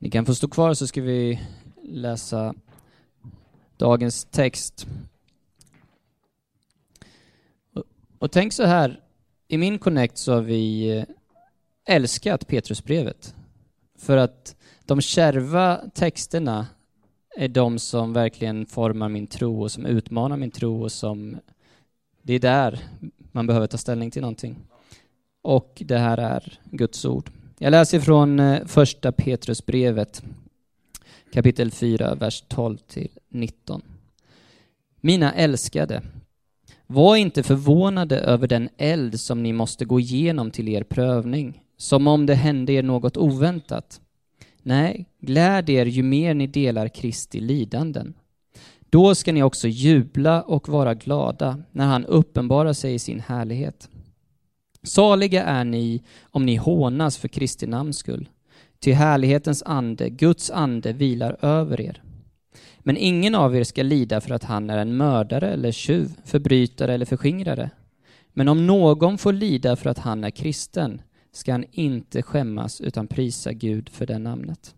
Ni kan få stå kvar så ska vi läsa dagens text. Och, och tänk så här, i min Connect så har vi eh, älskat Petrusbrevet. För att de kärva texterna är de som verkligen formar min tro och som utmanar min tro och som det är där man behöver ta ställning till någonting. Och det här är Guds ord. Jag läser från eh, första Petrusbrevet kapitel 4, vers 12 till 19. Mina älskade, var inte förvånade över den eld som ni måste gå igenom till er prövning, som om det hände er något oväntat. Nej, gläd er ju mer ni delar Kristi lidanden. Då ska ni också jubla och vara glada när han uppenbarar sig i sin härlighet. Saliga är ni om ni hånas för Kristi namns skull, ty härlighetens ande, Guds ande, vilar över er. Men ingen av er ska lida för att han är en mördare eller tjuv, förbrytare eller förskingrare. Men om någon får lida för att han är kristen ska han inte skämmas utan prisa Gud för det namnet.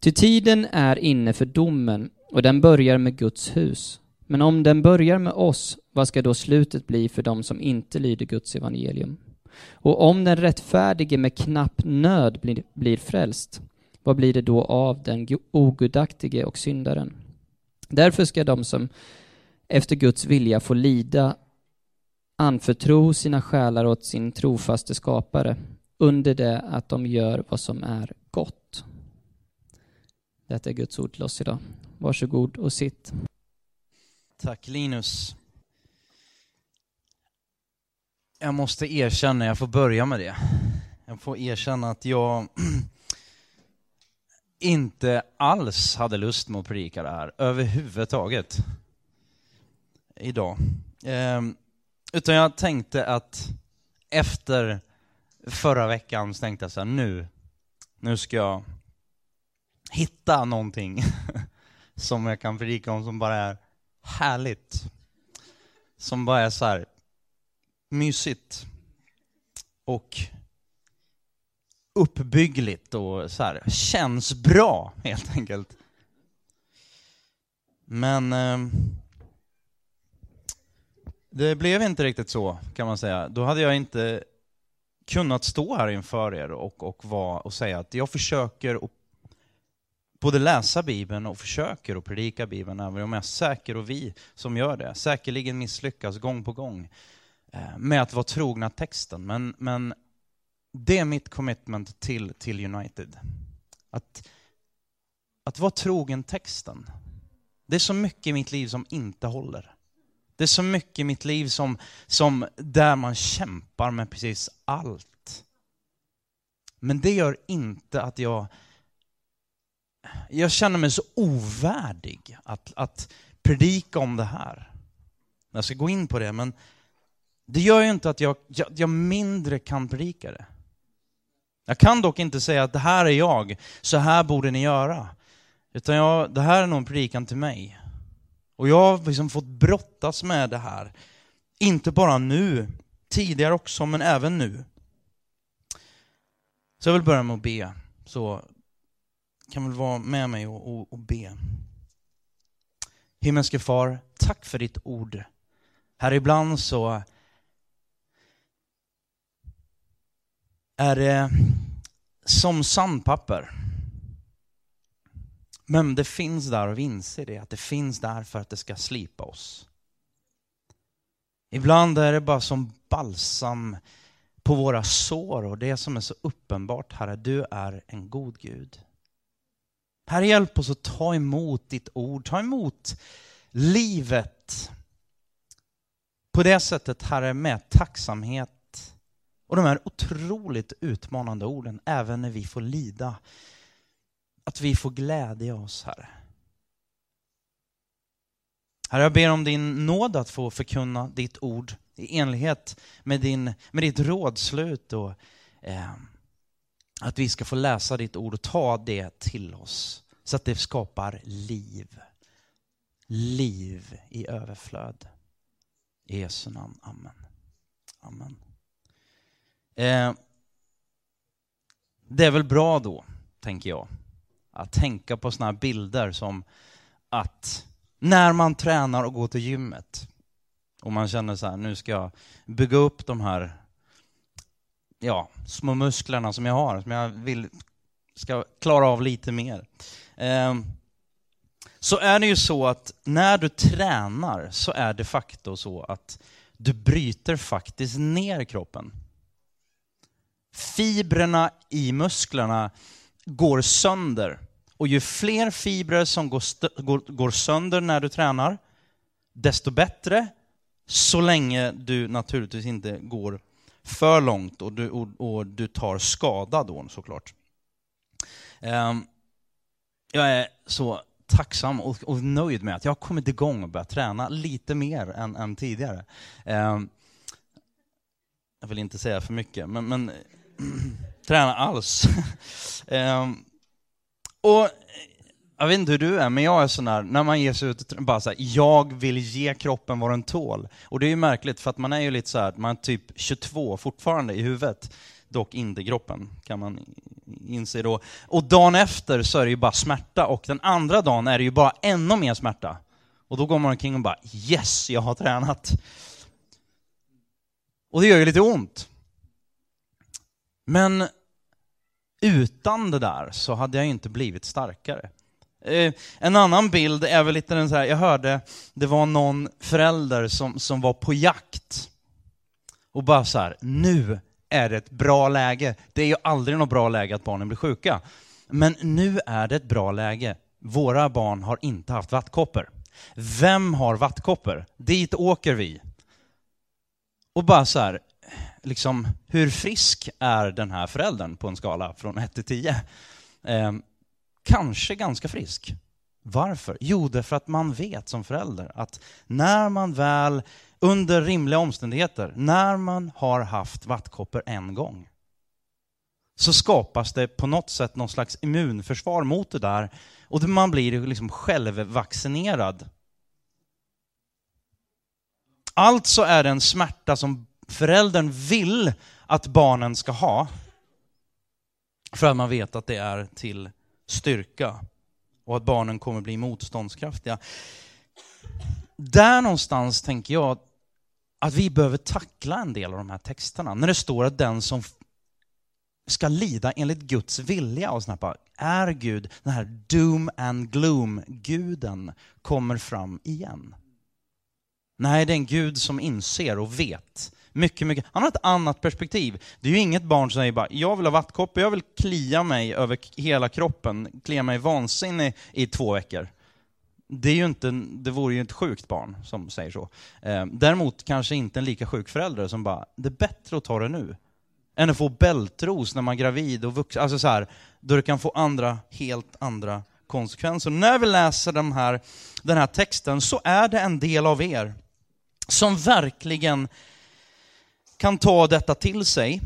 Ty tiden är inne för domen och den börjar med Guds hus. Men om den börjar med oss, vad ska då slutet bli för dem som inte lyder Guds evangelium? Och om den rättfärdige med knapp nöd blir, blir frälst, vad blir det då av den ogudaktige och syndaren? Därför ska de som efter Guds vilja får lida anförtro sina själar åt sin trofaste skapare under det att de gör vad som är gott. Detta är Guds ord till oss idag. Varsågod och sitt. Tack Linus. Jag måste erkänna, jag får börja med det. Jag får erkänna att jag inte alls hade lust med att predika det här överhuvudtaget idag. Ehm, utan jag tänkte att efter förra veckan så tänkte jag så här, nu, nu ska jag hitta någonting som jag kan predika om som bara är härligt. Som bara är så här mysigt och uppbyggligt och så här, känns bra helt enkelt. Men eh, det blev inte riktigt så kan man säga. Då hade jag inte kunnat stå här inför er och, och, var, och säga att jag försöker att både läsa Bibeln och försöker att predika Bibeln, även om jag är säker, och vi som gör det, säkerligen misslyckas gång på gång eh, Eh, med att vara trogna texten. Men, men det är mitt commitment till, till United. Att, att vara trogen texten. Det är så mycket i mitt liv som inte håller. Det är så mycket i mitt liv som, som där man kämpar med precis allt. Men det gör inte att jag jag känner mig så ovärdig att, att predika om det här. Jag ska gå in på det, men det gör ju inte att jag, jag, jag mindre kan predika det. Jag kan dock inte säga att det här är jag, så här borde ni göra. Utan jag, det här är nog en predikan till mig. Och jag har liksom fått brottas med det här. Inte bara nu, tidigare också, men även nu. Så jag vill börja med att be. Så kan väl vara med mig och, och, och be. Himmelske far, tack för ditt ord. Här ibland så är det som sandpapper. Men det finns där och vi inser det, att det finns där för att det ska slipa oss. Ibland är det bara som balsam på våra sår och det som är så uppenbart, Herre, du är en god Gud. Herre, hjälp oss att ta emot ditt ord, ta emot livet på det sättet, Herre, med tacksamhet och de här otroligt utmanande orden, även när vi får lida. Att vi får glädja oss, Herre. Herre, jag ber om din nåd att få förkunna ditt ord i enlighet med, din, med ditt rådslut och eh, att vi ska få läsa ditt ord och ta det till oss så att det skapar liv. Liv i överflöd. I Jesu namn. Amen. Amen. Eh, det är väl bra då, tänker jag, att tänka på sådana här bilder som att när man tränar och går till gymmet och man känner så här, nu ska jag bygga upp de här ja, små musklerna som jag har, som jag vill ska klara av lite mer. Ehm, så är det ju så att när du tränar så är det de facto så att du bryter faktiskt ner kroppen. Fibrerna i musklerna går sönder. Och ju fler fibrer som går, går, går sönder när du tränar, desto bättre, så länge du naturligtvis inte går för långt och du, och, och du tar skada då såklart. Um, jag är så tacksam och, och, nöjd med att jag har kommit igång och börjat träna lite mer än, än tidigare. Um, jag vill inte säga för mycket, men, men träna alls. um, och jag vet inte hur du är, men jag är sån här, när man ger sig ut, bara så här, jag vill ge kroppen vad den tål. Och det är ju märkligt, för att man är ju lite så här, man är typ 22 fortfarande i huvudet, dock inte i kroppen, kan man inse då. Och dagen efter så är det ju bara smärta, och den andra dagen är det ju bara ännu mer smärta. Och då går man omkring och bara, yes, jag har tränat. Och det gör ju lite ont. Men utan det där så hade jag inte blivit starkare. Eh, en annan bild är väl lite den så här, jag hörde, det var någon förälder som, som var på jakt. Och bara så här, nu är det ett bra läge. Det är ju aldrig något bra läge att barnen blir sjuka. Men nu är det ett bra läge. Våra barn har inte haft vattkoppor. Vem har vattkoppor? Dit åker vi. Och bara så här, liksom, hur frisk är den här föräldern på en skala från 1 till 10? Eh, kanske ganska frisk. Varför? Jo, därför att man vet som förälder att när man väl, under rimliga omständigheter, när man har haft vattkoppor en gång, så skapas det på något sätt någon slags immunförsvar mot det där och man blir liksom självvaccinerad. Alltså är det en smärta som föräldern vill att barnen ska ha, för att man vet att det är till styrka och att barnen kommer bli motståndskraftiga. Där någonstans tänker jag att vi behöver tackla en del av de här texterna. När det står att den som ska lida enligt Guds vilja och snappa, är Gud, den här doom and gloom-guden, kommer fram igen. Nej, det är en Gud som inser och vet mycket, mycket. Han har ett annat perspektiv. Det är ju inget barn som säger bara, jag vill ha vattkoppor, jag vill klia mig över hela kroppen, klia mig vansinnig i två veckor. Det, är ju inte, det vore ju ett sjukt barn som säger så. Eh, däremot kanske inte en lika sjuk förälder som bara, det är bättre att ta det nu. Än att få bältros när man är gravid och vuxen, alltså så här, då det kan få andra, helt andra konsekvenser. När vi läser de här, den här texten så är det en del av er som verkligen kan ta detta till sig.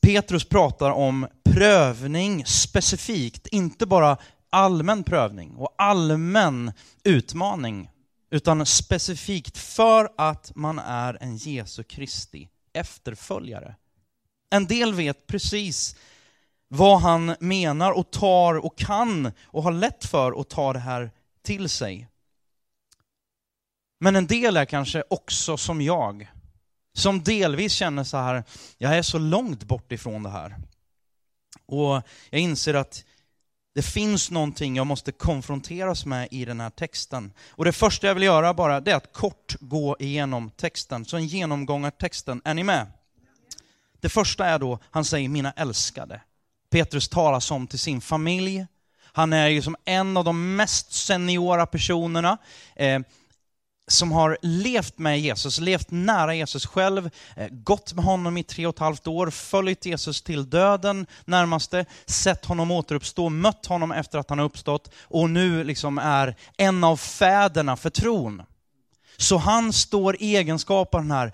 Petrus pratar om prövning specifikt, inte bara allmän prövning och allmän utmaning, utan specifikt för att man är en Jesu Kristi efterföljare. En del vet precis vad han menar och tar och kan och har lätt för att ta det här till sig. Men en del är kanske också som jag, som delvis känner så här, jag är så långt bort ifrån det här. Och jag inser att det finns någonting jag måste konfronteras med i den här texten. Och det första jag vill göra bara, det är att kort gå igenom texten. Så en genomgång av texten. Är ni med? Det första är då, han säger mina älskade. Petrus talar som till sin familj. Han är ju som en av de mest seniora personerna. Eh, som har levt med Jesus, levt nära Jesus själv, eh, gått med honom i tre och ett halvt år, följt Jesus till döden närmaste, sett honom återuppstå, mött honom efter att han har uppstått och nu liksom är en av fäderna för tron. Så han står i egenskap av den här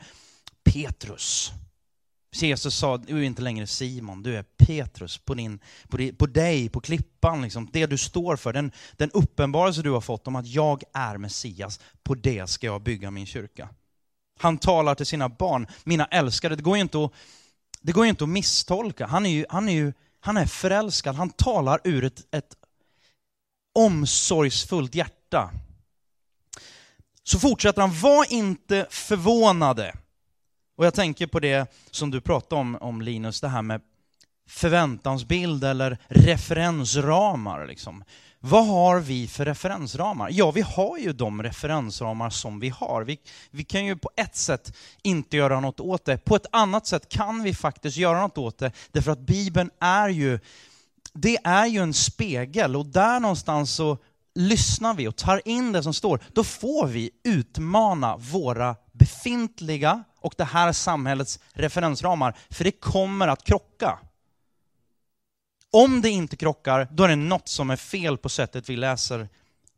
Petrus, Jesus sa, du är inte längre Simon, du är Petrus på, din, på, din, på dig, på klippan, liksom. det du står för, den, den uppenbarelse du har fått om att jag är Messias, på det ska jag bygga min kyrka. Han talar till sina barn, mina älskade, det går ju inte att, det går inte att misstolka. Han är ju, han är ju han är förälskad, han talar ur ett, ett omsorgsfullt hjärta. Så fortsätter han, var inte förvånade. Och jag tänker på det som du pratade om, om Linus, det här med förväntansbild eller referensramar. Liksom. Vad har vi för referensramar? Ja, vi har ju de referensramar som vi har. Vi, vi kan ju på ett sätt inte göra något åt det. På ett annat sätt kan vi faktiskt göra något åt det, därför att Bibeln är ju, det är ju en spegel och där någonstans så lyssnar vi och tar in det som står, då får vi utmana våra befintliga och det här samhällets referensramar, för det kommer att krocka. Om det inte krockar, då är det något som är fel på sättet vi läser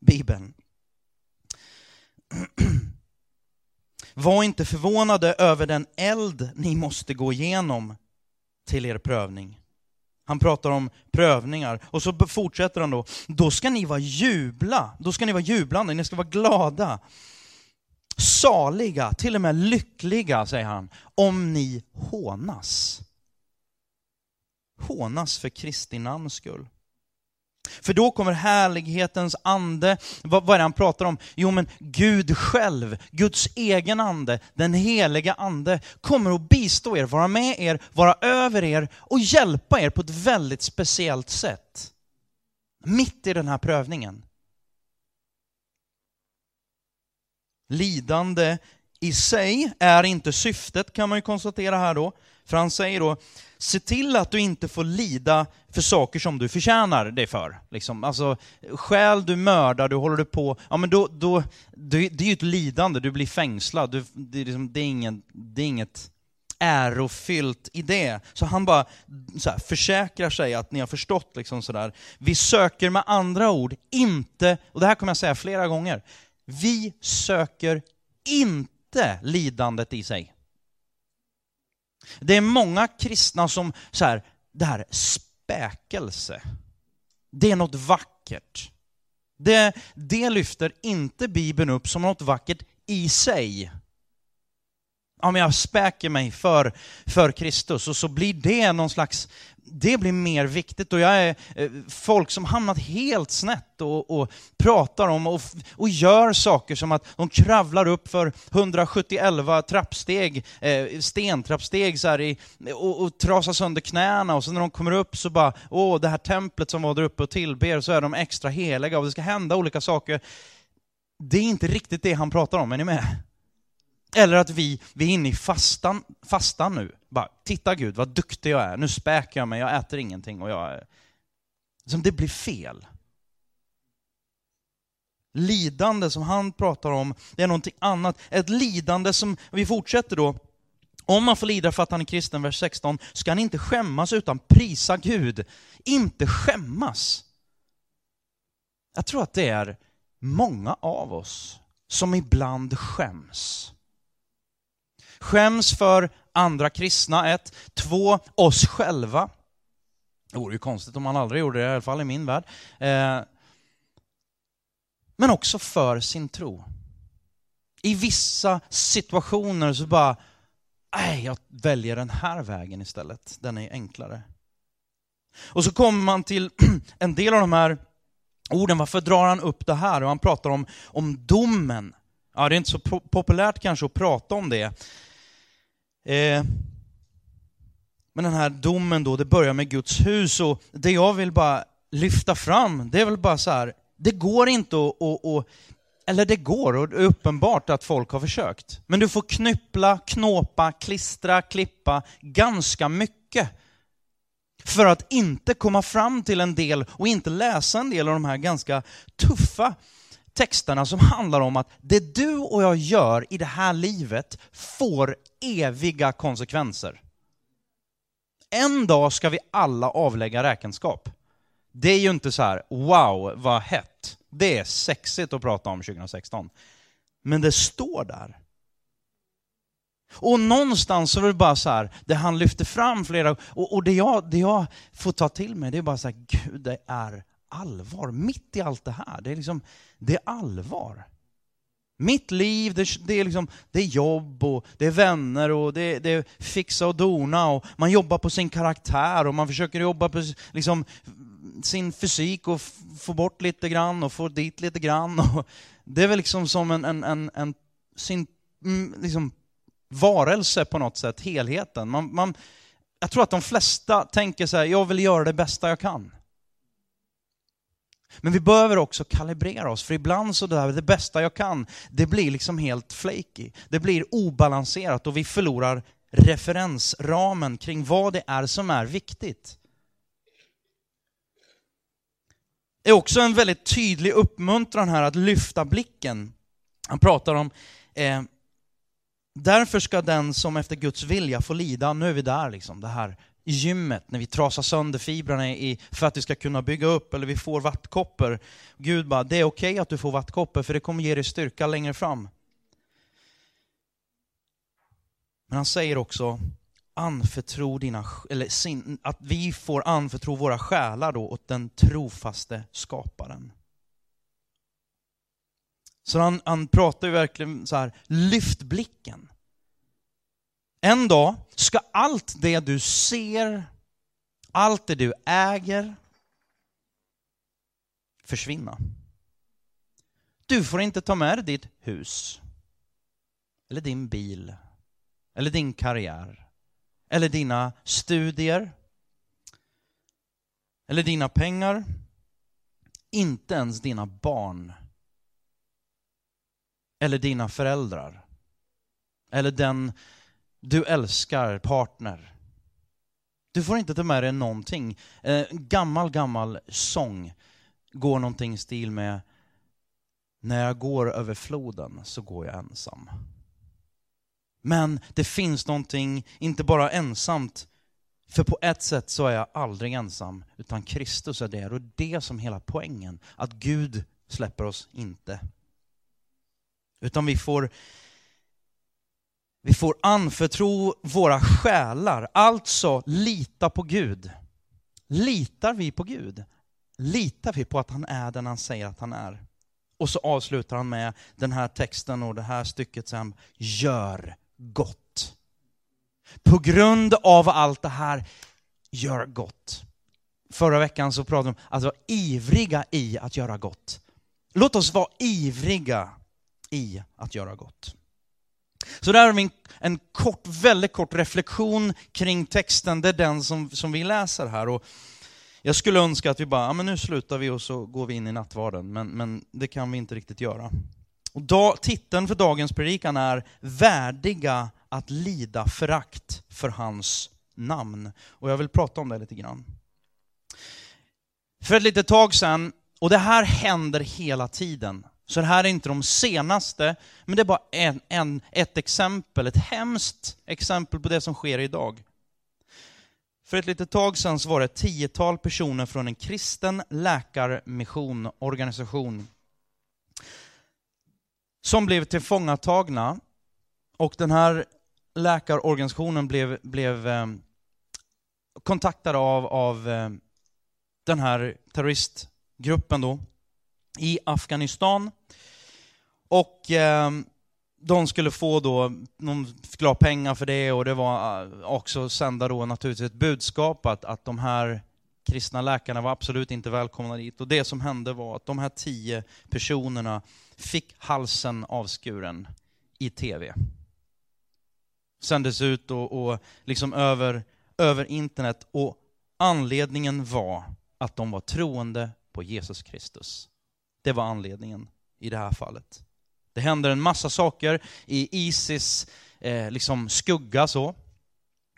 Bibeln. Var inte förvånade över den eld ni måste gå igenom till er prövning. Han pratar om prövningar och så fortsätter han då. Då ska ni vara jubla, då ska ni vara jublande, ni ska vara glada. Saliga, till och med lyckliga, säger han, om ni hånas hånas för Kristi namns skull. För då kommer härlighetens ande, vad, vad är det han pratar om? Jo men Gud själv, Guds egen ande, den heliga ande, kommer att bistå er, vara med er, vara över er och hjälpa er på ett väldigt speciellt sätt. Mitt i den här prövningen. Lidande i sig är inte syftet kan man ju konstatera här då. För han säger då, se till att du inte får lida för saker som du förtjänar dig för. Liksom. Alltså, skäl du mördar, du håller du på, ja men då, då, det, det är ju ett lidande, du blir fängslad, du, det, är liksom, det, är ingen, det är inget ärofyllt i det. Så han bara så här, försäkrar sig att ni har förstått liksom sådär. Vi söker med andra ord inte, och det här kommer jag säga flera gånger, vi söker inte lidandet i sig. Det är många kristna som, så här, det här späkelse, det är något vackert. Det, det lyfter inte Bibeln upp som något vackert i sig. Om jag späker mig för, för Kristus och så blir det någon slags det blir mer viktigt och jag är eh, folk som hamnat helt snett och, och pratar om och, och, gör saker som att de kravlar upp för 171 trappsteg, eh, stentrappsteg så i, och, och trasar sönder knäna och sen när de kommer upp så bara, åh det här templet som var där uppe och tillber så är de extra heliga och det ska hända olika saker. Det är inte riktigt det han pratar om, är ni med? Eller att vi, vi är inne i fastan, fastan nu. Bara, titta Gud vad duktig jag är, nu späker jag mig, jag äter ingenting och jag... Som det blir fel. Lidande som han pratar om, det är någonting annat. Ett lidande som, vi fortsätter då, om man får lida för att han är kristen, vers 16, ska han inte skämmas utan prisa Gud. Inte skämmas. Jag tror att det är många av oss som ibland skäms. Skäms för andra kristna, ett. Två, oss själva. Det vore ju konstigt om man aldrig gjorde det, i alla fall i min värld. Eh, men också för sin tro. I vissa situationer så bara, nej, jag väljer den här vägen istället. Den är enklare. Och så kommer man till en del av de här orden, varför drar han upp det här? Och han pratar om, om domen. Ja, det är inte så populärt kanske att prata om det. Eh, men den här domen då, det börjar med Guds hus och det jag vill bara lyfta fram, det är väl bara så här, det går inte att, att, att eller det går, och det är uppenbart att folk har försökt. Men du får knyppla, knåpa, klistra, klippa ganska mycket för att inte komma fram till en del och inte läsa en del av de här ganska tuffa texterna som handlar om att det du och jag gör i det här livet får eviga konsekvenser. En dag ska vi alla avlägga räkenskap. Det är ju inte så här, wow, vad hett. Det är sexigt att prata om 2016. Men det står där. Och någonstans så är det bara så här, det han lyfter fram flera och, och det, jag, det jag får ta till mig, det är bara så här, gud det är allvar. Mitt i allt det här, det är liksom, det är allvar. Mitt liv, det, det, är liksom, det är jobb och det är vänner och det, det är fixa och dona och man jobbar på sin karaktär och man försöker jobba på liksom, sin fysik och få bort lite grann och få dit lite grann. Och det är väl liksom som en, en, en, en sin mm, liksom, varelse på något sätt, helheten. Man, man, jag tror att de flesta tänker så här, jag vill göra det bästa jag kan. Men vi behöver också kalibrera oss, för ibland så där, det bästa jag kan, det blir liksom helt flaky. Det blir obalanserat och vi förlorar referensramen kring vad det är som är viktigt. Det är också en väldigt tydlig uppmuntran här att lyfta blicken. Han pratar om eh, Därför ska den som efter Guds vilja får lida, nu är vi där liksom, det här i gymmet, när vi trasar sönder fibrerna i, för att vi ska kunna bygga upp, eller vi får vattkoppor. Gud bara, det är okej okay att du får vattkoppor, för det kommer ge dig styrka längre fram. Men han säger också, anförtro dina, eller sin, att vi får anförtro våra själar då åt den trofaste skaparen. Så han, han pratar ju verkligen så här, lyft blicken. En dag ska allt det du ser, allt det du äger, försvinna. Du får inte ta med dig ditt hus, eller din bil, eller din karriär, eller dina studier, eller dina pengar, inte ens dina barn, eller dina föräldrar, eller den du älskar partner. Du får inte ta med dig någonting. Eh, gammal, gammal sång går någonting i stil med När jag går över floden så går jag ensam. Men det finns någonting, inte bara ensamt, för på ett sätt så är jag aldrig ensam, utan Kristus är där. Och det är som hela poängen, att Gud släpper oss inte. Utan vi får vi får anförtro våra själar, alltså lita på Gud. Litar vi på Gud? Litar vi på att han är den han säger att han är? Och så avslutar han med den här texten och det här stycket sen, gör gott. På grund av allt det här, gör gott. Förra veckan så pratade vi om att vara ivriga i att göra gott. Låt oss vara ivriga i att göra gott. Så där har vi en, en kort, väldigt kort reflektion kring texten, det är den som, som vi läser här. Och jag skulle önska att vi bara, ja men nu slutar vi och så går vi in i nattvarden, men, men det kan vi inte riktigt göra. Och da, titeln för dagens predikan är Värdiga att lida förakt för hans namn. Och jag vill prata om det lite grann. För ett litet tag sedan, och det här händer hela tiden, så det här är inte de senaste, men det är bara en, en, ett exempel, ett hemskt exempel på det som sker idag. För ett litet tag sedan så var det ett tiotal personer från en kristen läkarmissionorganisation som blev tillfångatagna. Och den här läkarorganisationen blev, blev eh, kontaktad av, av eh, den här terroristgruppen då, i Afghanistan. Och eh, de skulle få då, de skulle ha pengar för det och det var eh, också sända då naturligtvis ett budskap att, att de här kristna läkarna var absolut inte välkomna dit. Och det som hände var att de här tio personerna fick halsen avskuren i tv. Sändes ut och, och liksom över, över internet och anledningen var att de var troende på Jesus Kristus. Det var anledningen i det här fallet. Det händer en massa saker i Isis eh, liksom skugga så.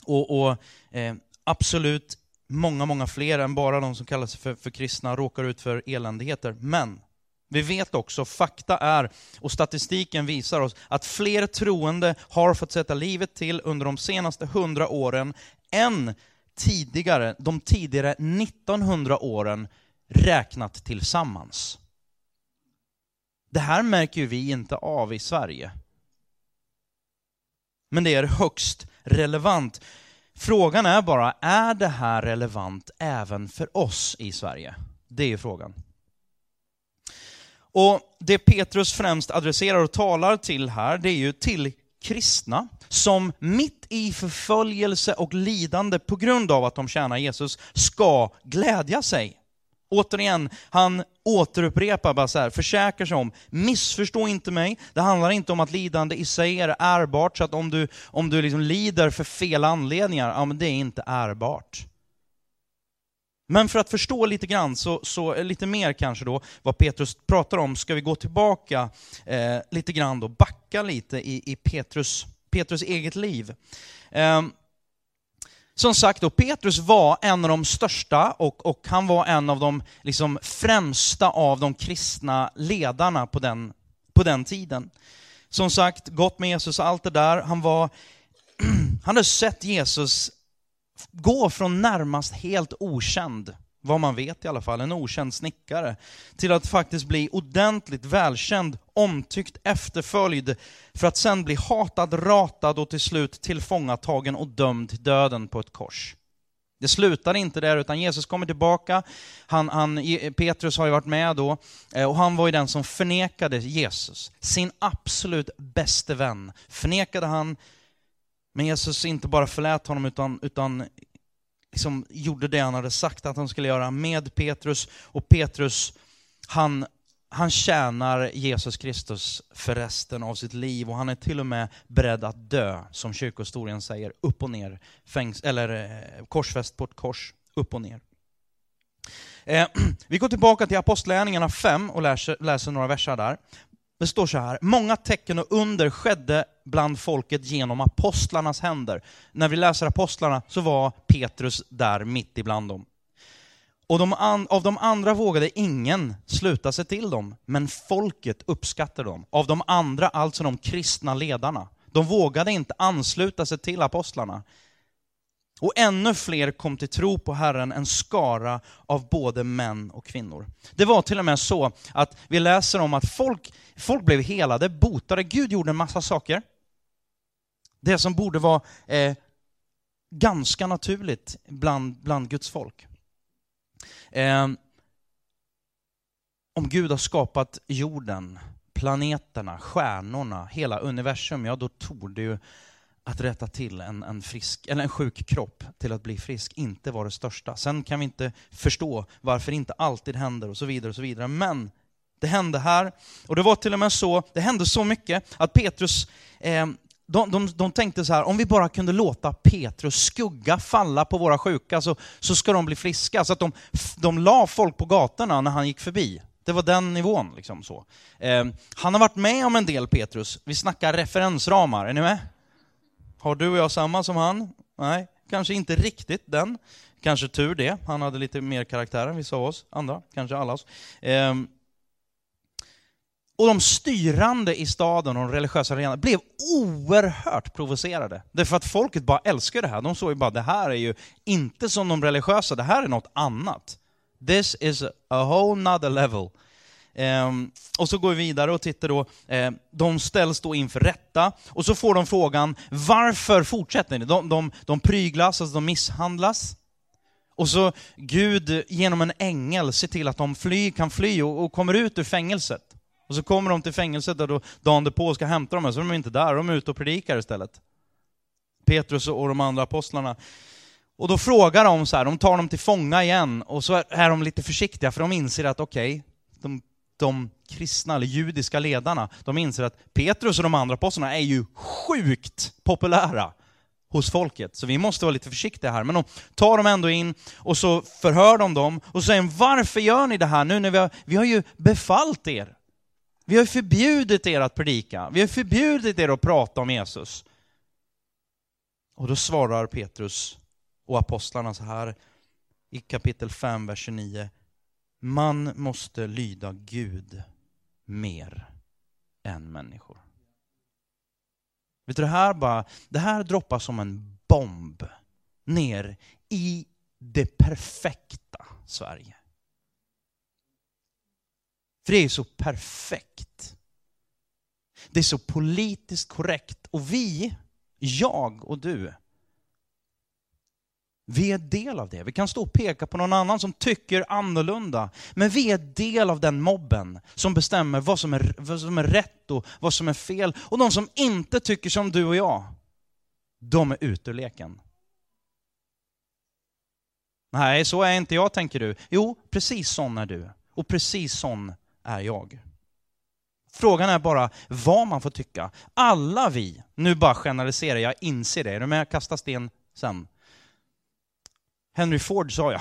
Och, och eh, absolut många, många fler än bara de som kallar sig för, för kristna råkar ut för eländigheter. Men vi vet också, fakta är, och statistiken visar oss, att fler troende har fått sätta livet till under de senaste hundra åren än tidigare, de tidigare 1900 åren räknat tillsammans. Det här märker ju vi inte av i Sverige. Men det är högst relevant. Frågan är bara, är det här relevant även för oss i Sverige? Det är ju frågan. Och det Petrus främst adresserar och talar till här, det är ju till kristna som mitt i förföljelse och lidande på grund av att de tjänar Jesus ska glädja sig. Återigen, han återupprepar bara så här, försäkrar sig om, missförstå inte mig, det handlar inte om att lidande i sig är ärbart, så att om du, om du liksom lider för fel anledningar, ja men det är inte ärbart. Men för att förstå lite grann, så, så lite mer kanske då, vad Petrus pratar om, ska vi gå tillbaka eh, lite grann då, backa lite i, i Petrus, Petrus eget liv. Eh, som sagt, då, Petrus var en av de största och, och han var en av de liksom, främsta av de kristna ledarna på den, på den tiden. Som sagt, gått med Jesus, och allt det där. Han var, han hade sett Jesus gå från närmast helt okänd, vad man vet i alla fall, en okänd snickare, till att faktiskt bli ordentligt välkänd, omtyckt, efterföljd, för att sen bli hatad, ratad och till slut tillfångatagen och dömd till döden på ett kors. Det slutar inte där, utan Jesus kommer tillbaka. Han, han, Petrus har ju varit med då, eh, och han var ju den som förnekade Jesus. Sin absolut bäste vän förnekade han men Jesus inte bara förlät honom utan, utan liksom gjorde det han hade sagt att han skulle göra med Petrus. Och Petrus, han, han tjänar Jesus Kristus för resten av sitt liv och han är till och med beredd att dö, som kyrkohistorien säger, upp och ner. Fängs eller eh, korsfäst på ett kors, upp och ner. Eh, vi går tillbaka till Apostlagärningarna 5 och läser, läser några verser där. Det står så här, många tecken och under skedde bland folket genom apostlarnas händer. När vi läser apostlarna så var Petrus där mitt ibland dem. Och de av de andra vågade ingen sluta sig till dem, men folket uppskattade dem. Av de andra, alltså de kristna ledarna. De vågade inte ansluta sig till apostlarna. Och ännu fler kom till tro på Herren, en skara av både män och kvinnor. Det var till och med så att vi läser om att folk, folk blev helade, botade, Gud gjorde en massa saker. Det som borde vara eh, ganska naturligt bland, bland Guds folk. Eh, om Gud har skapat jorden, planeterna, stjärnorna, hela universum, ja då tog det ju att rätta till en, en, frisk, eller en sjuk kropp till att bli frisk inte var det största. Sen kan vi inte förstå varför det inte alltid händer och så vidare. och så vidare. Men det hände här. Och det var till och med så, det hände så mycket att Petrus, eh, de, de, de tänkte så här, om vi bara kunde låta Petrus skugga falla på våra sjuka så, så ska de bli friska. Så att de, de la folk på gatorna när han gick förbi. Det var den nivån. Liksom så. Eh, han har varit med om en del Petrus. Vi snackar referensramar, är ni med? Har du och jag samma som han? Nej, kanske inte riktigt den. Kanske tur det. Han hade lite mer karaktär än vissa av oss andra, kanske alla oss. Ehm. Och de styrande i staden och de religiösa arenorna blev oerhört provocerade. Därför att folket bara älskar det här. De såg ju bara, det här är ju inte som de religiösa, det här är något annat. This is a whole nother level. Ehm, och så går vi vidare och tittar då, eh, de ställs då inför rätta, och så får de frågan, varför fortsätter ni? De, de, de pryglas, alltså de misshandlas. Och så Gud genom en ängel ser till att de fly, kan fly och, och kommer ut ur fängelset. Och så kommer de till fängelset där då dagen därpå ska hämta dem, så är de inte där, de är ute och predikar istället. Petrus och de andra apostlarna. Och då frågar de så här, de tar dem till fånga igen, och så är de lite försiktiga för de inser att okej, okay, de de kristna eller judiska ledarna, de inser att Petrus och de andra apostlarna är ju sjukt populära hos folket. Så vi måste vara lite försiktiga här. Men de tar dem ändå in och så förhör de dem och säger varför gör ni det här nu när vi har, vi har ju befallt er. Vi har förbjudit er att predika. Vi har förbjudit er att prata om Jesus. Och då svarar Petrus och apostlarna så här i kapitel 5, vers 29. Man måste lyda Gud mer än människor. Vet du, det här, bara, det här droppar som en bomb ner i det perfekta Sverige. För det är så perfekt. Det är så politiskt korrekt. Och vi, jag och du, vi är del av det. Vi kan stå och peka på någon annan som tycker annorlunda. Men vi är del av den mobben som bestämmer vad som är, vad som är rätt och vad som är fel. Och de som inte tycker som du och jag, de är ute ur leken. Nej, så är inte jag, tänker du. Jo, precis sån är du. Och precis sån är jag. Frågan är bara vad man får tycka. Alla vi, nu bara generaliserar jag, inser det. Är du med? Kasta sten sen. Henry Ford sa, ja,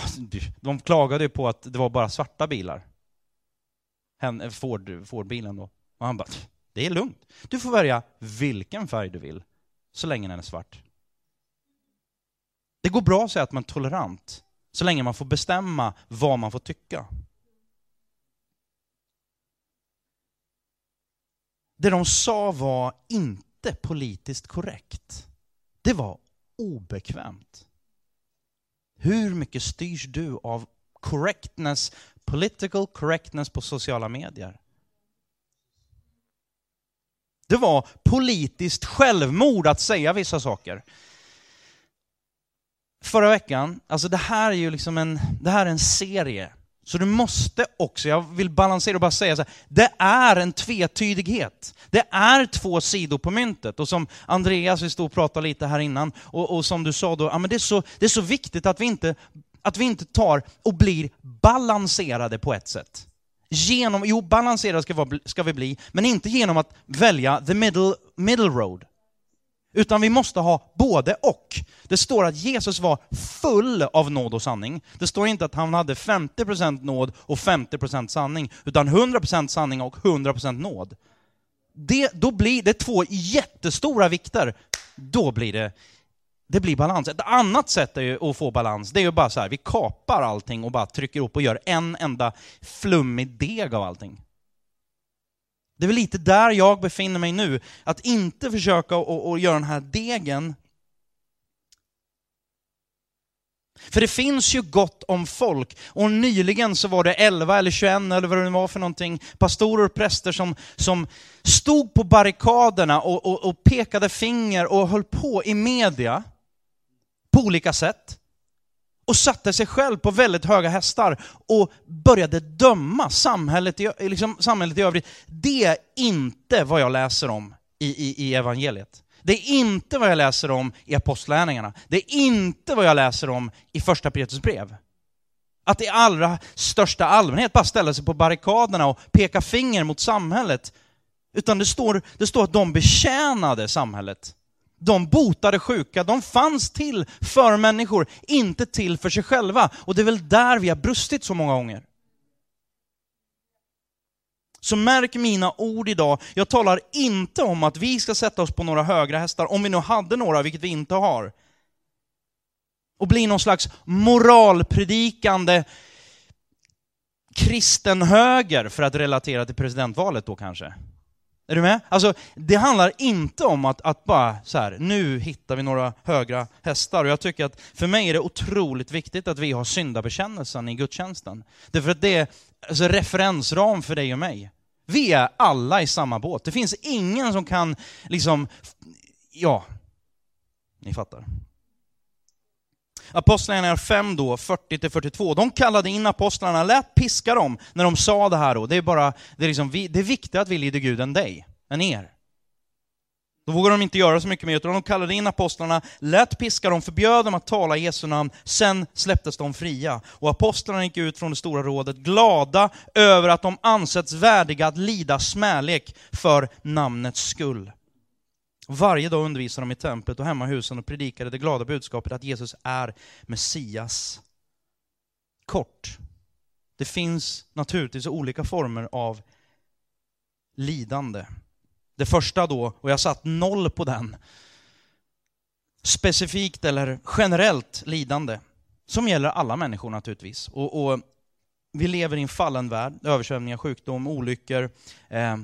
de klagade ju på att det var bara svarta bilar. Eh, Ford, Ford-bilen då. Och han bara, det är lugnt. Du får välja vilken färg du vill, så länge den är svart. Det går bra att säga att man är tolerant, så länge man får bestämma vad man får tycka. Det de sa var inte politiskt korrekt. Det var obekvämt. Hur mycket styrs du av correctness, political correctness på sociala medier? Det var politiskt självmord att säga vissa saker. Förra veckan, alltså det här är ju liksom en, det här är en serie. Så du måste också, jag vill balansera och bara säga så här, det är en tvetydighet. Det är två sidor på myntet. Och som Andreas, vi stod och pratade lite här innan, och, och som du sa då, ja, men det, är så, det är så viktigt att vi, inte, att vi inte tar och blir balanserade på ett sätt. Genom, jo, balanserade ska, vara, ska vi bli, men inte genom att välja the middle, middle road. Utan vi måste ha både och. Det står att Jesus var full av nåd och sanning. Det står inte att han hade 50% nåd och 50% sanning, utan 100% sanning och 100% nåd. Det, då blir det två jättestora vikter. Då blir det, det blir balans. Ett annat sätt att få balans, det är ju bara så här, vi kapar allting och bara trycker upp och gör en enda flummig deg av allting. Det är väl lite där jag befinner mig nu, att inte försöka att göra den här degen. För det finns ju gott om folk, och nyligen så var det 11 eller 21 eller vad det var för någonting, pastorer och präster som, som stod på barrikaderna och, och, och pekade finger och höll på i media på olika sätt och satte sig själv på väldigt höga hästar och började döma samhället i, liksom samhället i övrigt. Det är inte vad jag läser om i, i, i evangeliet. Det är inte vad jag läser om i apostlärningarna. Det är inte vad jag läser om i första Petrus brev. Att i allra största allmänhet bara ställa sig på barrikaderna och peka finger mot samhället. Utan det står, det står att de betjänade samhället. De botade sjuka, de fanns till för människor, inte till för sig själva. Och det är väl där vi har brustit så många gånger. Så märk mina ord idag, jag talar inte om att vi ska sätta oss på några högra hästar, om vi nu hade några, vilket vi inte har. Och bli någon slags moralpredikande kristen höger, för att relatera till presidentvalet då kanske. Är du med? Alltså, det handlar inte om att, att bara så här, nu hittar vi några högra hästar. Och jag tycker att för mig är det otroligt viktigt att vi har syndabekännelsen i gudstjänsten. Därför att det är alltså, referensram för dig och mig. Vi är alla i samma båt. Det finns ingen som kan liksom, ja, ni fattar. Apostlagärningarna 5 då, 40-42, de kallade in apostlarna, lät piska dem när de sa det här då. Det är bara, det är liksom, vi, det är viktigare att vi lyder Gud än dig, än er. Då vågade de inte göra så mycket mer, utan de kallade in apostlarna, lät piska dem, förbjöd dem att tala i Jesu namn, sen släpptes de fria. Och apostlarna gick ut från det stora rådet, glada över att de ansetts värdiga att lida smälek för namnets skull. Varje dag undervisade de i templet och hemma i husen och predikade det glada budskapet att Jesus är Messias. Kort. Det finns naturligtvis olika former av lidande. Det första då, och jag satt noll på den, specifikt eller generellt lidande, som gäller alla människor naturligtvis. Och, och vi lever i en fallen värld, översvämningar, sjukdom, olyckor, eh,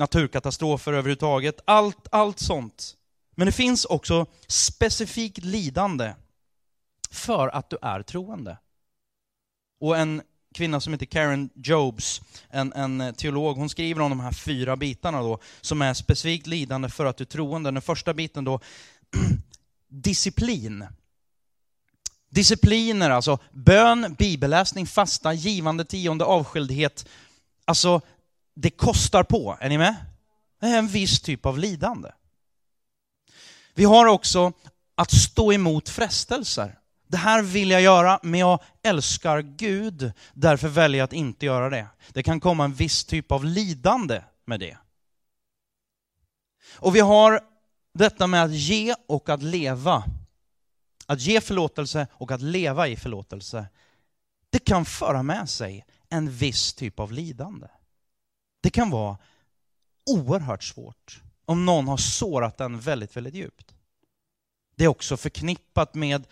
naturkatastrofer överhuvudtaget, allt, allt sånt. Men det finns också specifikt lidande för att du är troende. Och en kvinna som heter Karen Jobs, en, en teolog, hon skriver om de här fyra bitarna då, som är specifikt lidande för att du är troende. Den första biten då, disciplin. Discipliner, alltså bön, bibelläsning, fasta, givande, tionde, avskildhet. Alltså, det kostar på. Är ni med? Det är en viss typ av lidande. Vi har också att stå emot frestelser. Det här vill jag göra, men jag älskar Gud, därför väljer jag att inte göra det. Det kan komma en viss typ av lidande med det. Och vi har detta med att ge och att leva. Att ge förlåtelse och att leva i förlåtelse. Det kan föra med sig en viss typ av lidande. Det kan vara oerhört svårt om någon har sårat en väldigt, väldigt djupt. Det är också förknippat med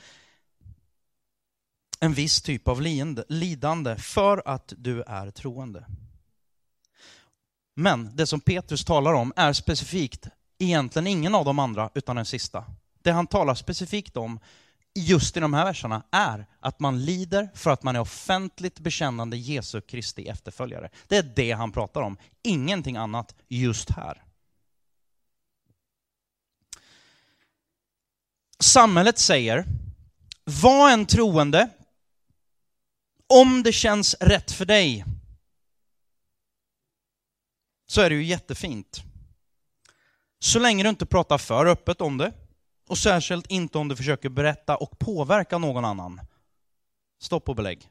en viss typ av lidande för att du är troende. Men det som Petrus talar om är specifikt egentligen ingen av de andra utan den sista. Det han talar specifikt om just i de här verserna är att man lider för att man är offentligt bekännande Jesu Kristi efterföljare. Det är det han pratar om, ingenting annat just här. Samhället säger, var en troende om det känns rätt för dig. Så är det ju jättefint. Så länge du inte pratar för öppet om det, och särskilt inte om du försöker berätta och påverka någon annan. Stopp och belägg.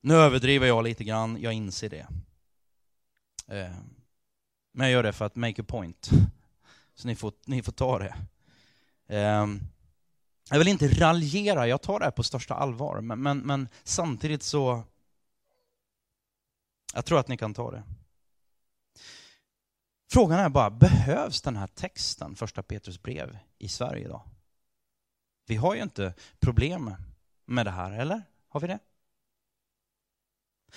Nu överdriver jag lite grann, jag inser det. Eh, men jag gör det för att make a point. Så ni får, ni får ta det. Ehm, jag vill inte raljera, jag tar det här på största allvar, men, men, men samtidigt så... Jag tror att ni kan ta det. Frågan är bara, behövs den här texten, första Petrus brev, i Sverige idag? Vi har ju inte problem med det här, eller? Har vi det?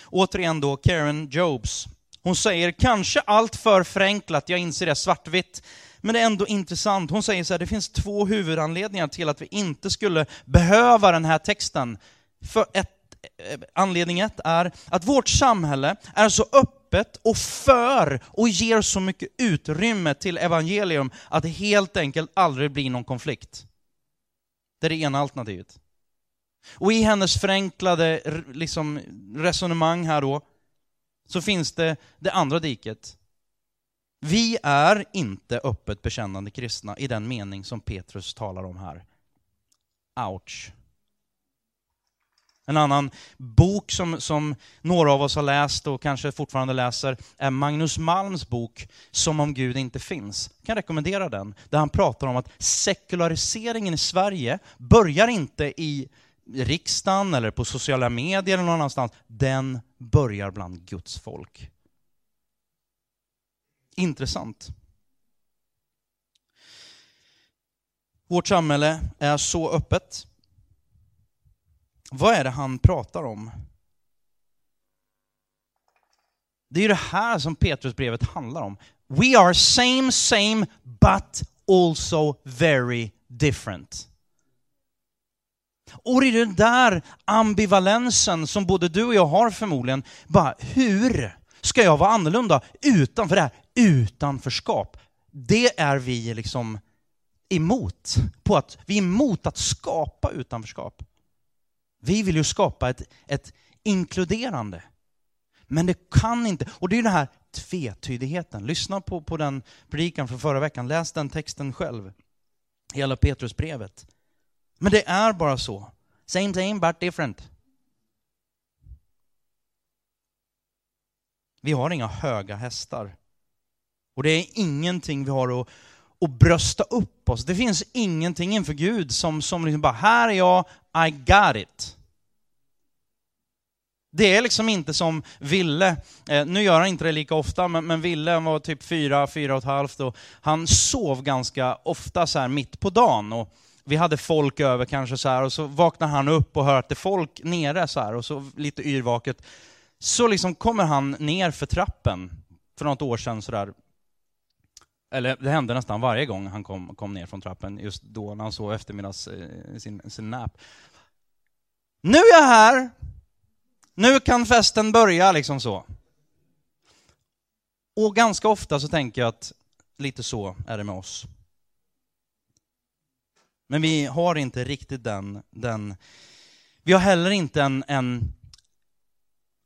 Återigen då, Karen Jobs. Hon säger, kanske allt för förenklat, jag inser det, svartvitt, men det är ändå intressant. Hon säger så här, det finns två huvudanledningar till att vi inte skulle behöva den här texten. För ett, eh, anledning ett är att vårt samhälle är så öppet och för och ger så mycket utrymme till evangelium att det helt enkelt aldrig blir någon konflikt. Det är det ena alternativet. Och i hennes förenklade liksom, resonemang här då, så finns det det andra diket. Vi är inte öppet bekännande kristna i den mening som Petrus talar om här. Ouch. En annan bok som, som några av oss har läst och kanske fortfarande läser är Magnus Malms bok Som om Gud inte finns. Jag kan rekommendera den, där han pratar om att sekulariseringen i Sverige börjar inte i riksdagen eller på sociala medier eller någon annanstans. Den börjar bland Guds folk intressant. Vårt samhälle är så öppet. Vad är det han pratar om? Det är ju det här som Petrusbrevet handlar om. We are same, same, but also very different. Och det är den där ambivalensen som både du och jag har förmodligen. Bara, hur ska jag vara annorlunda utanför det här utanförskap? Det är vi liksom emot. På att, vi är emot att skapa utanförskap. Vi vill ju skapa ett, ett inkluderande. Men det kan inte, och det är den här tvetydigheten. Lyssna på, på den predikan från förra veckan, läs den texten själv. Hela Petrusbrevet. Men det är bara så. Same same but different. Vi har inga höga hästar. Och det är ingenting vi har att, att brösta upp oss. Det finns ingenting inför Gud som, som liksom bara, här är jag, i got it. Det är liksom inte som Ville, eh, nu gör han inte det lika ofta, men, men Ville var typ fyra, fyra och ett halvt och han sov ganska ofta så här mitt på dagen. Och vi hade folk över kanske så här och så vaknar han upp och hör att det är folk nere så här och så lite yrvaket så liksom kommer han ner för trappen för något år sedan sådär. Eller det hände nästan varje gång han kom, kom ner från trappen, just då när han sov eftermiddags eh, sin, sin nap. Nu är jag här! Nu kan festen börja, liksom så. Och ganska ofta så tänker jag att lite så är det med oss. Men vi har inte riktigt den, den vi har heller inte en, en,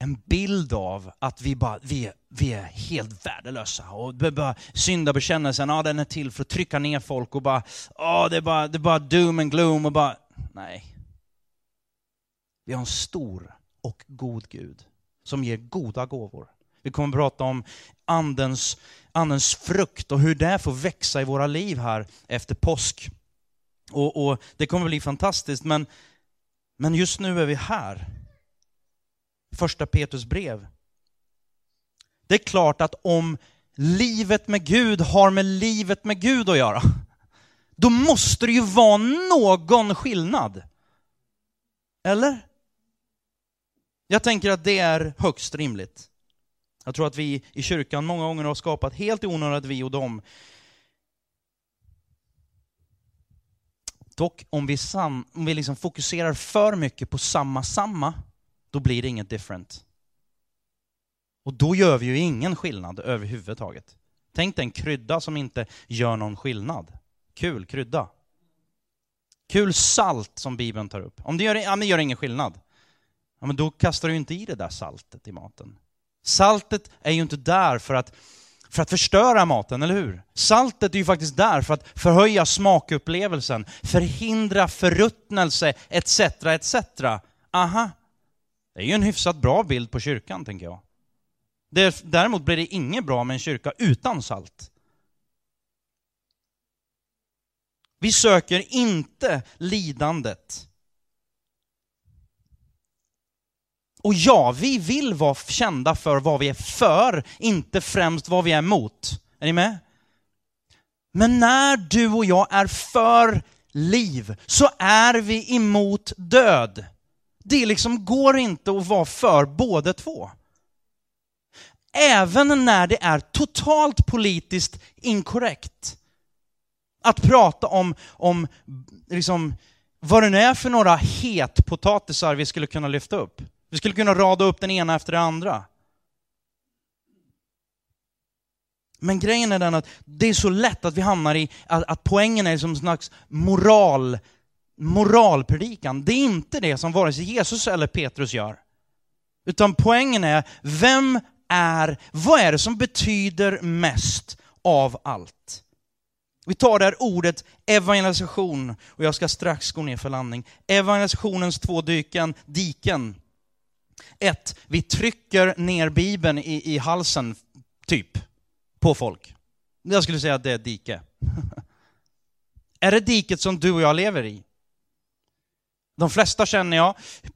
en bild av att vi, bara, vi, är, vi är helt värdelösa. Och bara, syndabekännelsen, ja, den är till för att trycka ner folk och bara, ja, det, är bara, det är bara doom and gloom och bara, nej. Vi har en stor och god Gud som ger goda gåvor. Vi kommer att prata om andens, andens frukt och hur det får växa i våra liv här efter påsk. Och, och Det kommer att bli fantastiskt, men, men just nu är vi här. Första Petrus brev. Det är klart att om livet med Gud har med livet med Gud att göra, då måste det ju vara någon skillnad. Eller? Jag tänker att det är högst rimligt. Jag tror att vi i kyrkan många gånger har skapat helt i onödan vi och dem. Dock, om vi, sam, om vi liksom fokuserar för mycket på samma samma, då blir det inget different. Och då gör vi ju ingen skillnad överhuvudtaget. Tänk dig en krydda som inte gör någon skillnad. Kul krydda. Kul salt som Bibeln tar upp. Om det gör, ja, men gör ingen skillnad, ja, men då kastar du inte i det där saltet i maten. Saltet är ju inte där för att, för att förstöra maten, eller hur? Saltet är ju faktiskt där för att förhöja smakupplevelsen, förhindra förruttnelse, etc. etc. Aha. Det är ju en hyfsat bra bild på kyrkan, tänker jag. Däremot blir det inget bra med en kyrka utan salt. Vi söker inte lidandet. Och ja, vi vill vara kända för vad vi är för, inte främst vad vi är emot. Är ni med? Men när du och jag är för liv, så är vi emot död. Det liksom går inte att vara för båda två. Även när det är totalt politiskt inkorrekt. Att prata om, om liksom, vad det nu är för några hetpotatisar vi skulle kunna lyfta upp. Vi skulle kunna rada upp den ena efter den andra. Men grejen är den att det är så lätt att vi hamnar i att, att poängen är som en slags moral, moralpredikan. Det är inte det som vare sig Jesus eller Petrus gör. Utan poängen är, vem är, vad är det som betyder mest av allt? Vi tar det här ordet evangelisation, och jag ska strax gå ner för landning. Evangelisationens två dyken, diken. Ett, vi trycker ner Bibeln i, i halsen, typ, på folk. Jag skulle säga att det är ett dike. är det diket som du och jag lever i? De flesta känner jag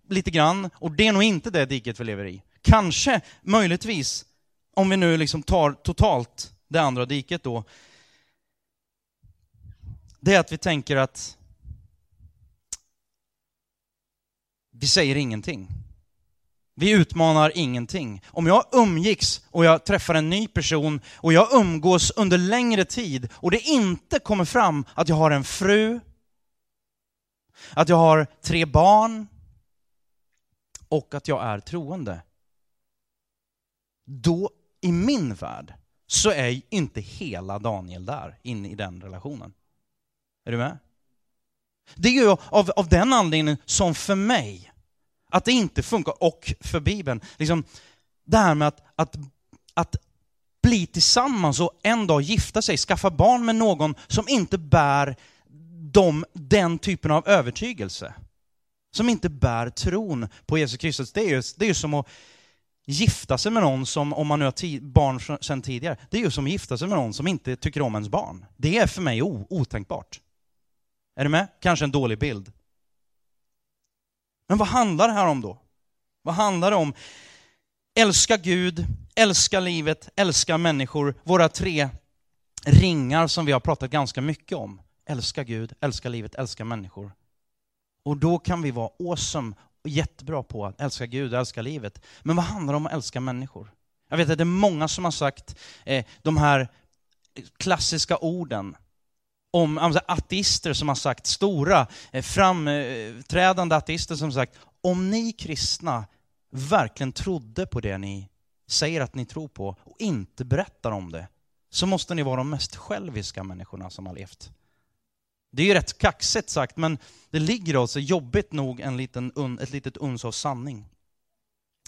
lite grann, och det är nog inte det diket vi lever i. Kanske, möjligtvis, om vi nu liksom tar totalt det andra diket då, det är att vi tänker att vi säger ingenting. Vi utmanar ingenting. Om jag umgicks och jag träffar en ny person och jag umgås under längre tid och det inte kommer fram att jag har en fru, att jag har tre barn och att jag är troende. Då, i min värld, så är inte hela Daniel där, inne i den relationen. Är du med? Det är ju av, av den anledningen som för mig, att det inte funkar, och för Bibeln, liksom, det här med att, att, att bli tillsammans och en dag gifta sig, skaffa barn med någon som inte bär de, den typen av övertygelse. Som inte bär tron på Jesus Kristus. Det är ju, det är ju som att gifta sig med någon som, om man nu har barn sedan tidigare, det är ju som att gifta sig med någon som inte tycker om ens barn. Det är för mig otänkbart. Är du med? Kanske en dålig bild. Men vad handlar det här om då? Vad handlar det om? Älska Gud, älska livet, älska människor. Våra tre ringar som vi har pratat ganska mycket om. Älska Gud, älska livet, älska människor. Och då kan vi vara awesome och jättebra på att älska Gud och älska livet. Men vad handlar det om att älska människor? Jag vet att det är många som har sagt eh, de här klassiska orden om alltså, ateister som har sagt, stora eh, framträdande ateister som sagt, om ni kristna verkligen trodde på det ni säger att ni tror på och inte berättar om det, så måste ni vara de mest själviska människorna som har levt. Det är ju rätt kaxigt sagt, men det ligger alltså jobbigt nog en liten, ett litet uns av sanning.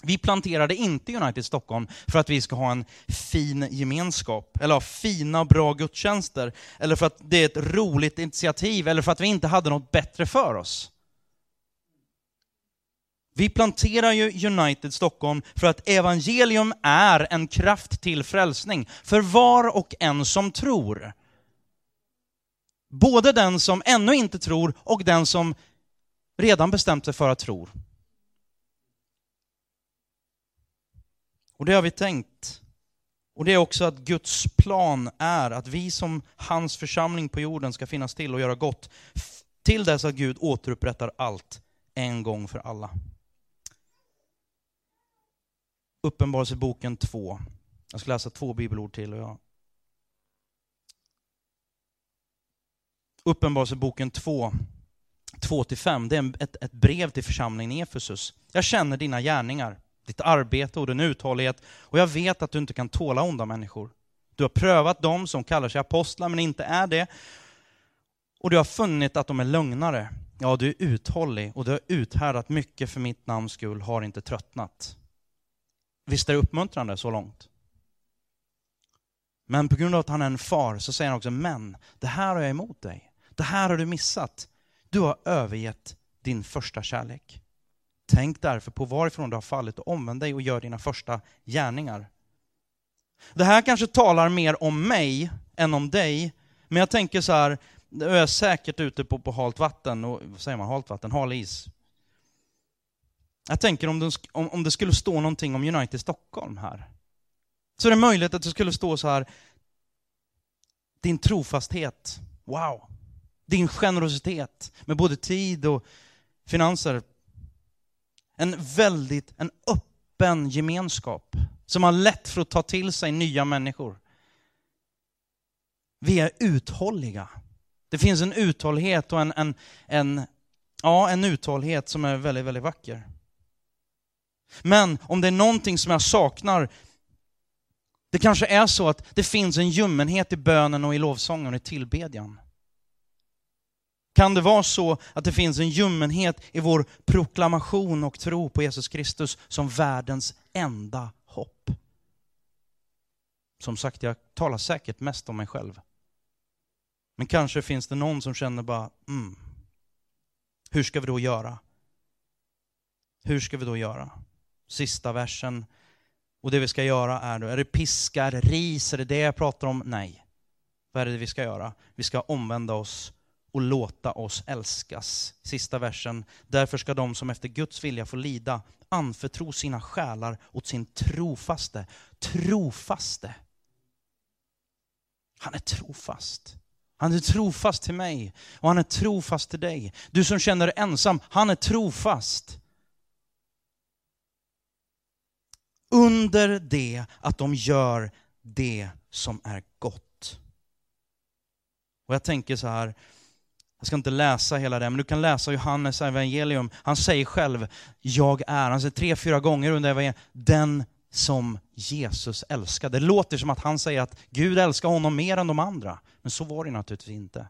Vi planterade inte United Stockholm för att vi ska ha en fin gemenskap, eller ha fina och bra gudstjänster, eller för att det är ett roligt initiativ, eller för att vi inte hade något bättre för oss. Vi planterar ju United Stockholm för att evangelium är en kraft till frälsning för var och en som tror. Både den som ännu inte tror och den som redan bestämt sig för att tro. Och det har vi tänkt. Och det är också att Guds plan är att vi som hans församling på jorden ska finnas till och göra gott till dess att Gud återupprättar allt en gång för alla. Uppenbarelseboken 2. Jag ska läsa två bibelord till. Och jag... Uppenbarelseboken 2, 2-5, det är ett, ett brev till församlingen i Efesus. Jag känner dina gärningar, ditt arbete och din uthållighet och jag vet att du inte kan tåla onda människor. Du har prövat dem som kallar sig apostlar men inte är det. Och du har funnit att de är lögnare. Ja, du är uthållig och du har uthärdat mycket för mitt namns skull, har inte tröttnat. Visst är det uppmuntrande så långt? Men på grund av att han är en far så säger han också, men det här har jag emot dig. Det här har du missat. Du har övergett din första kärlek. Tänk därför på varifrån du har fallit och omvänd dig och gör dina första gärningar. Det här kanske talar mer om mig än om dig, men jag tänker så här, nu är jag säkert ute på, på halt vatten, och, vad säger man, halt vatten, hal is. Jag tänker om det, om, om det skulle stå någonting om United Stockholm här, så är det möjligt att det skulle stå så här, din trofasthet, wow. Din generositet med både tid och finanser. En väldigt, en öppen gemenskap som har lätt för att ta till sig nya människor. Vi är uthålliga. Det finns en uthållighet och en, en, en, ja, en uthållighet som är väldigt, väldigt vacker. Men om det är någonting som jag saknar, det kanske är så att det finns en ljummenhet i bönen och i lovsången och i tillbedjan. Kan det vara så att det finns en ljummenhet i vår proklamation och tro på Jesus Kristus som världens enda hopp? Som sagt, jag talar säkert mest om mig själv. Men kanske finns det någon som känner bara, mm, hur ska vi då göra? Hur ska vi då göra? Sista versen. Och det vi ska göra är då, är det piska, är det ris, är det det jag pratar om? Nej. Vad är det vi ska göra? Vi ska omvända oss och låta oss älskas. Sista versen. Därför ska de som efter Guds vilja får lida anförtro sina själar åt sin trofaste. Trofaste. Han är trofast. Han är trofast till mig och han är trofast till dig. Du som känner dig ensam, han är trofast. Under det att de gör det som är gott. Och jag tänker så här, jag ska inte läsa hela det, men du kan läsa Johannes evangelium. Han säger själv, jag är, han säger tre, fyra gånger under evangeliet, den som Jesus älskade. Det låter som att han säger att Gud älskar honom mer än de andra. Men så var det naturligtvis inte.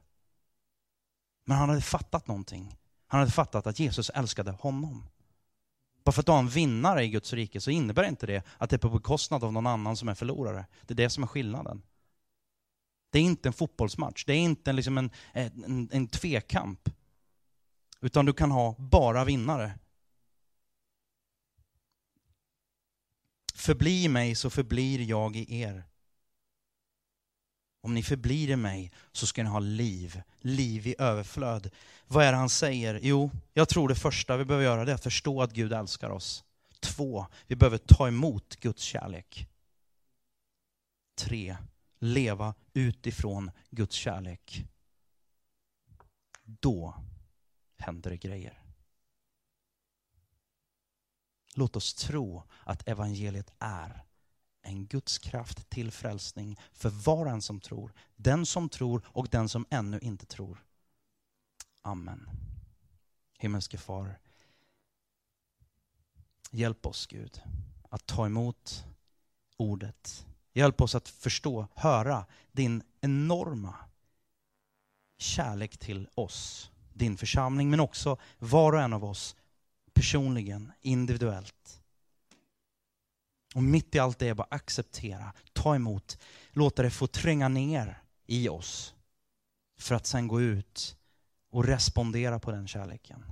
Men han hade fattat någonting. Han hade fattat att Jesus älskade honom. Bara för att du har en vinnare i Guds rike så innebär inte det att det är på bekostnad av någon annan som är förlorare. Det är det som är skillnaden. Det är inte en fotbollsmatch, det är inte liksom en, en, en tvekamp. Utan du kan ha bara vinnare. Förbli i mig så förblir jag i er. Om ni förblir i mig så ska ni ha liv, liv i överflöd. Vad är det han säger? Jo, jag tror det första vi behöver göra det är att förstå att Gud älskar oss. Två, vi behöver ta emot Guds kärlek. Tre, leva utifrån Guds kärlek. Då händer det grejer. Låt oss tro att evangeliet är en Guds kraft till frälsning för var och en som tror. Den som tror och den som ännu inte tror. Amen. Himmelske far, hjälp oss Gud att ta emot ordet. Hjälp oss att förstå, höra din enorma kärlek till oss, din församling, men också var och en av oss personligen, individuellt. Och mitt i allt det, bara acceptera, ta emot, låta det få tränga ner i oss för att sen gå ut och respondera på den kärleken.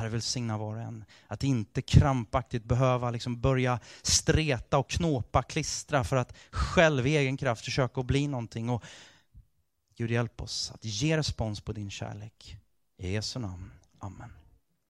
Herre välsigna var och en. Att inte krampaktigt behöva liksom börja streta och knåpa, klistra för att själv i egen kraft försöka att bli någonting. Och Gud hjälp oss att ge respons på din kärlek. I Jesu namn. Amen.